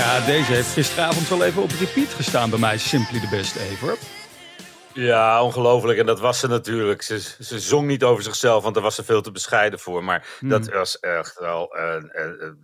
Ja, deze heeft gisteravond wel even op repeat gestaan bij mij. Simply the best ever. Ja, ongelooflijk. En dat was ze natuurlijk. Ze, ze zong niet over zichzelf, want daar was ze veel te bescheiden voor. Maar dat was echt wel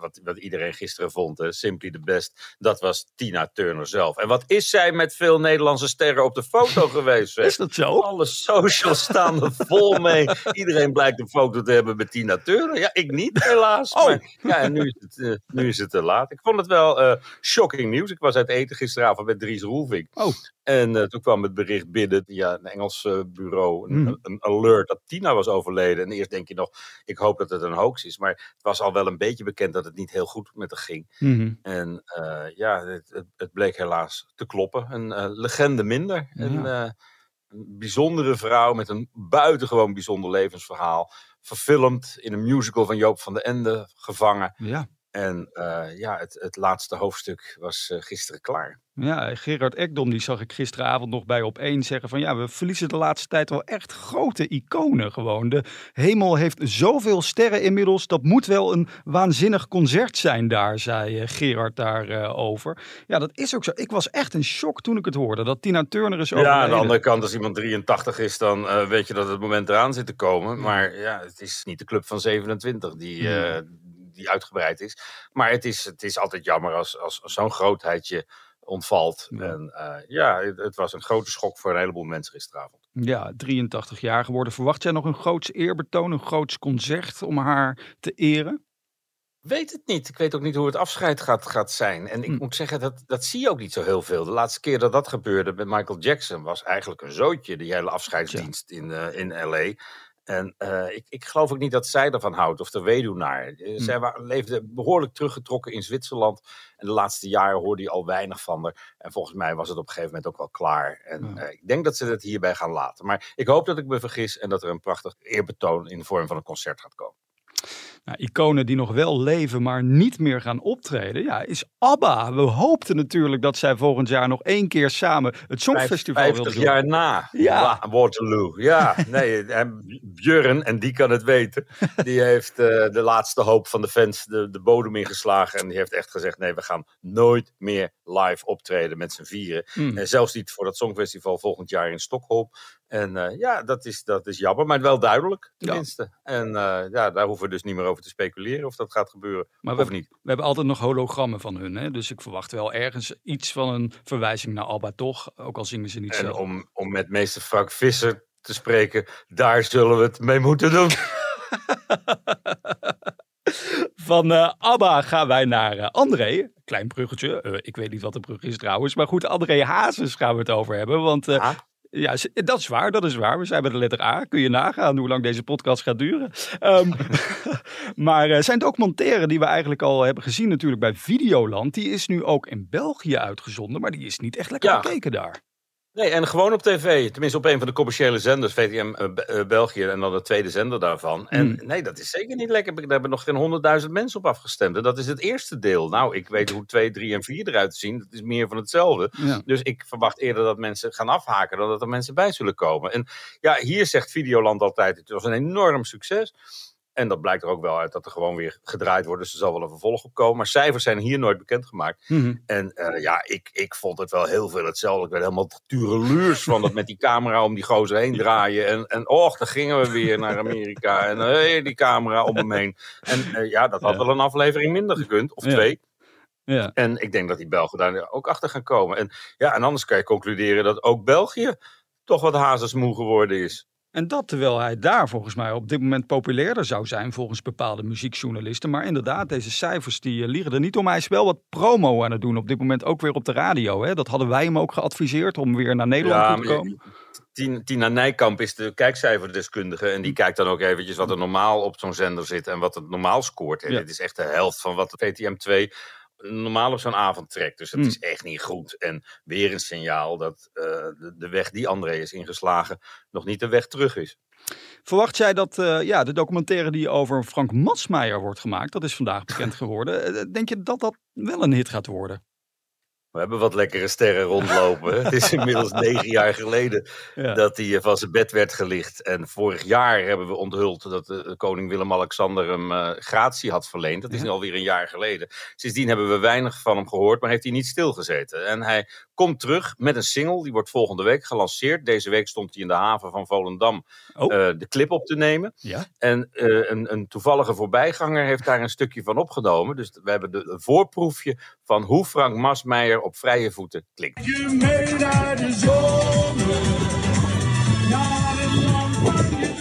wat, wat iedereen gisteren vond. Hè. Simply the best. Dat was Tina Turner zelf. En wat is zij met veel Nederlandse sterren op de foto geweest? zeg. Is dat zo? Alle socials staan er vol mee. Iedereen blijkt een foto te hebben met Tina Turner. Ja, ik niet, helaas. Oh. Maar, ja, en nu is, het, eh, nu is het te laat. Ik vond het wel eh, shocking nieuws. Ik was uit eten gisteravond met Dries Roelvink. Oh, En eh, toen kwam het bericht binnen via een Engels eh, bureau, een, Mhm. een alert dat Tina was overleden. En eerst denk je nog, ik hoop dat het een hoax is. Maar het was al wel een beetje bekend dat het niet heel goed met haar ging. mhm. En eh, ja, het, het, bleek helaas te kloppen. Een eh, legende minder. Een, Ja. een bijzondere vrouw met een buitengewoon bijzonder levensverhaal. Verfilmd in een musical van Joop van den Ende, gevangen. ja. En eh, ja, het, het laatste hoofdstuk was eh, gisteren klaar. Ja, Gerard Ekdom, die zag ik gisteravond nog bij op één zeggen van ja, we verliezen de laatste tijd wel echt grote iconen gewoon. De hemel heeft zoveel sterren inmiddels, dat moet wel een waanzinnig concert zijn daar, zei eh, Gerard daarover. ja, dat is ook zo. Ik was echt in shock toen ik het hoorde, dat Tina Turner is overleden. Ja, aan de andere kant, als iemand 83 is, dan weet je dat het moment eraan zit te komen. Maar ja, het is niet de club van 27 die, die uitgebreid is. Maar het is, het is altijd jammer als, als zo'n grootheid je ontvalt. Ja. En eh, ja, het, het was een grote schok voor een heleboel mensen gisteravond. Ja, 83 jaar geworden. Verwacht jij nog een groots eerbetoon, een groots concert om haar te eren? Weet het niet. Ik weet ook niet hoe het afscheid gaat, gaat zijn. En ik Hm. moet zeggen, dat, dat zie je ook niet zo heel veel. De laatste keer dat dat gebeurde met Michael Jackson was eigenlijk een zootje, die hele afscheidsdienst in, eh, in L.A. En eh, ik, ik geloof ook niet dat zij ervan houdt, of de weduwnaar. Eh, Zij wa- leefde behoorlijk teruggetrokken in Zwitserland. En de laatste jaren hoorde je al weinig van haar. En volgens mij was het op een gegeven moment ook wel klaar. En eh, ik denk dat ze het hierbij gaan laten. Maar ik hoop dat ik me vergis en dat er een prachtig eerbetoon in de vorm van een concert gaat komen. Nou, iconen die nog wel leven, maar niet meer gaan optreden, ja, is ABBA. We hoopten natuurlijk dat zij volgend jaar nog één keer samen het Songfestival wilden 50 doen. jaar na Ja. Wa- Waterloo. Ja, nee, en Björn, en die kan het weten, die heeft eh, de laatste hoop van de fans de, de bodem ingeslagen. En die heeft echt gezegd, nee, we gaan nooit meer live optreden met z'n vieren. Hmm. En zelfs niet voor dat Songfestival volgend jaar in Stockholm. En eh, ja, dat is, dat is jammer, maar wel duidelijk tenminste. En eh, ja, daar hoeven we dus niet meer over te speculeren of dat gaat gebeuren Maar we, of niet. we hebben altijd nog hologrammen van hun, hè? dus ik verwacht wel ergens iets van een verwijzing naar ABBA toch, ook al zingen ze niet En zelf. om, om met meester Frank Visser te spreken, daar zullen we het mee moeten doen. Van eh, ABBA gaan wij naar André. Klein bruggetje. Ik weet niet wat een brug is trouwens. Maar goed, André Hazes gaan we het over hebben. Want Ah. Ja, dat is waar, dat is waar. We zijn bij de letter A. Kun je nagaan hoe lang deze podcast gaat duren. Ehm, maar eh, zijn documentaire die we eigenlijk al hebben gezien natuurlijk bij Videoland. Die is nu ook in België uitgezonden. Maar die is niet echt lekker Ja. bekeken daar. Nee, en gewoon op tv. Tenminste op een van de commerciële zenders, VTM eh, eh, België en dan de tweede zender daarvan. En Hmm. nee, dat is zeker niet lekker. Daar hebben nog geen honderdduizend mensen op afgestemd. En dat is het eerste deel. Nou, ik weet hoe 2, 3 en 4 eruit zien. Dat is meer van hetzelfde. Ja. Dus ik verwacht eerder dat mensen gaan afhaken dan dat er mensen bij zullen komen. En ja, hier zegt Videoland altijd, het was een enorm succes. En dat blijkt er ook wel uit dat er gewoon weer gedraaid wordt. Dus er zal wel een vervolg op komen. Maar cijfers zijn hier nooit bekendgemaakt. Mhm. En eh, ja, ik, ik vond het wel heel veel hetzelfde. Ik werd helemaal tureluurs van dat met die camera om die gozer heen draaien. En, en och, dan gingen we weer naar Amerika. En hey, die camera om hem heen. En eh, ja, dat had Ja. wel een aflevering minder gekund. Of Ja. twee. Ja. En ik denk dat die Belgen daar ook achter gaan komen. En ja, en anders kan je concluderen dat ook België toch wat hazesmoe geworden is. En dat terwijl hij daar volgens mij op dit moment populairder zou zijn volgens bepaalde muziekjournalisten. Maar inderdaad, deze cijfers die eh, liegen er niet om. Hij is wel wat promo aan het doen op dit moment ook weer op de radio. Hè? Dat hadden wij hem ook geadviseerd om weer naar Nederland Ja, te komen. Tien- Tina Nijkamp is de kijkcijferdeskundige. En die kijkt dan ook eventjes wat er normaal op zo'n zender zit. En wat het normaal scoort. En Ja. dit is echt de helft van wat VTM 2 normaal op zo'n avond trekt. Dus het Hmm. is echt niet goed. En weer een signaal dat eh, de, de weg die André is ingeslagen nog niet de weg terug is. Verwacht jij dat eh, ja, de documentaire die over Frank Matsmeijer wordt gemaakt, dat is vandaag bekend geworden. eh, Denk je dat dat wel een hit gaat worden? We hebben wat lekkere sterren rondlopen. het is inmiddels negen jaar geleden Ja. dat hij eh, van zijn bed werd gelicht. En vorig jaar hebben we onthuld dat eh, koning Willem-Alexander hem eh, gratie had verleend. Dat is Ja. nu alweer een jaar geleden. Sindsdien hebben we weinig van hem gehoord, maar heeft hij niet stilgezeten. En hij komt terug met een single, die wordt volgende week gelanceerd. Deze week stond hij in de haven van Volendam Oh. eh, de clip op te nemen. Ja? En eh, een, een toevallige voorbijganger heeft daar een stukje van opgenomen. Dus we hebben de, een voorproefje van hoe Frank Masmeijer op vrije voeten klinkt. Je mee naar de zomer. Jarenlang van je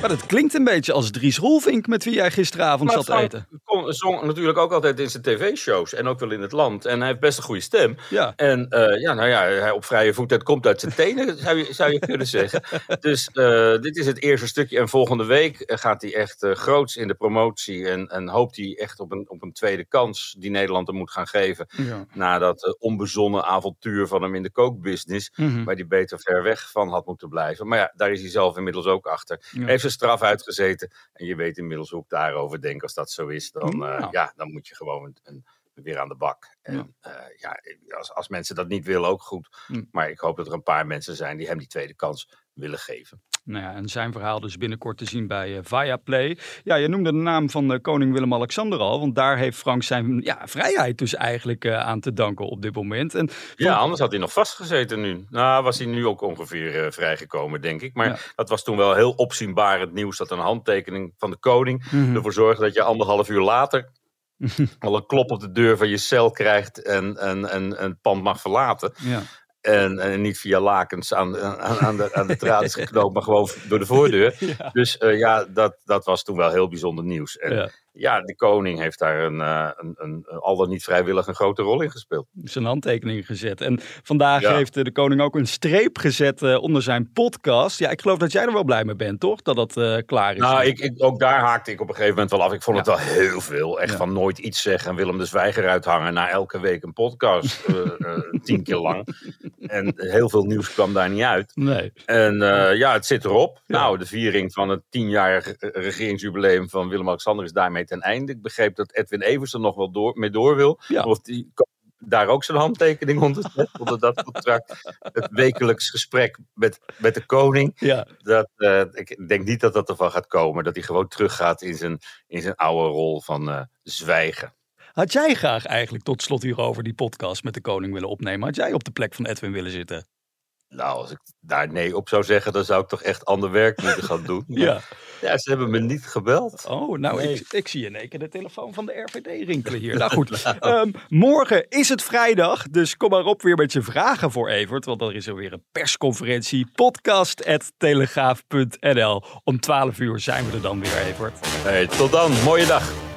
Maar dat klinkt een beetje als Dries Roelvink met wie jij gisteravond Maar zat eten. Zong natuurlijk ook altijd in zijn tv-shows en ook wel in het land. En hij heeft best een goede stem. Ja. En eh, ja, nou ja, hij op vrije voet, het komt uit zijn tenen, zou je, zou je kunnen zeggen. Dus eh, dit is het eerste stukje. En volgende week eh, gaat hij echt groots in de promotie. En, en hoopt hij echt op een, op een tweede kans die Nederland hem moet gaan geven. Ja. Na dat onbezonnen avontuur van hem in de kookbusiness. Mhm. Waar hij beter ver weg van had moeten blijven. Maar ja, daar is hij zelf inmiddels ook achter. Ja. Hij heeft zijn straf uitgezeten. En je weet inmiddels hoe ik daarover denk. Als dat zo is, dan, eh, Nou. ja, dan moet je gewoon een, een- weer aan de bak. En ja, ja als, als mensen dat niet willen, ook goed. Hm. Maar ik hoop dat er een paar mensen zijn die hem die tweede kans willen geven. Nou ja, en zijn verhaal dus binnenkort te zien bij eh, Viaplay. Ja, je noemde de naam van eh, koning Willem-Alexander al. Want daar heeft Frank zijn ja, vrijheid dus eigenlijk eh, aan te danken op dit moment. En Ja, anders had hij nog vastgezeten nu. Nou, was hij nu ook ongeveer vrijgekomen, denk ik. Maar Ja. dat was toen wel heel opzienbaar het nieuws dat een handtekening van de koning Mhm. ervoor zorgde dat je anderhalf uur later al een klop op de deur van je cel krijgt en, en, en, en het pand mag verlaten. ja. En, en niet via lakens aan, aan, aan de, aan de tralies geknoopt, maar gewoon door de voordeur. Ja. Dus eh, ja, dat, dat was toen wel heel bijzonder nieuws. En Ja. Ja, de koning heeft daar een, eh, een, een, een al dan niet vrijwillig een grote rol in gespeeld. zijn handtekening gezet. En vandaag Ja. heeft de koning ook een streep gezet eh, onder zijn podcast. Ja, ik geloof dat jij er wel blij mee bent, toch? Dat dat eh, klaar is. Nou, ik, ik, ook daar haakte ik op een gegeven moment wel af. Ik vond het wel heel veel. Echt Ja. van nooit iets zeggen en Willem de Zwijger uithangen. Na elke week een podcast. tien keer lang. En heel veel nieuws kwam daar niet uit. Nee. En ja, het zit erop. Nou, de viering van het tienjarig regeringsjubileum van Willem-Alexander is daarmee ten einde. Ik begreep dat Edwin Evers er nog wel door, mee door wil. Ja. Of die daar ook zijn handtekening onder zet, onder dat contract. Het wekelijks gesprek met, met de koning. Ja. Dat, eh, ik denk niet dat dat ervan gaat komen. Dat hij gewoon teruggaat in zijn, in zijn oude rol van eh, zwijgen. Had jij graag eigenlijk tot slot hierover die podcast met de koning willen opnemen? Had jij op de plek van Edwin willen zitten? Nou, als ik daar nee op zou zeggen, dan zou ik toch echt ander werk moeten gaan doen. Ja. Ja, ze hebben me niet gebeld. Oh, nou, Nee. ik, ik zie in één keer de telefoon van de RVD rinkelen hier. Nou goed, Ehm, morgen is het vrijdag, dus kom maar op weer met je vragen voor Evert. Want dan is er weer een persconferentie, podcast.telegraaf.nl. Om 12 uur zijn we er dan weer, Evert. Hey, tot dan, mooie dag.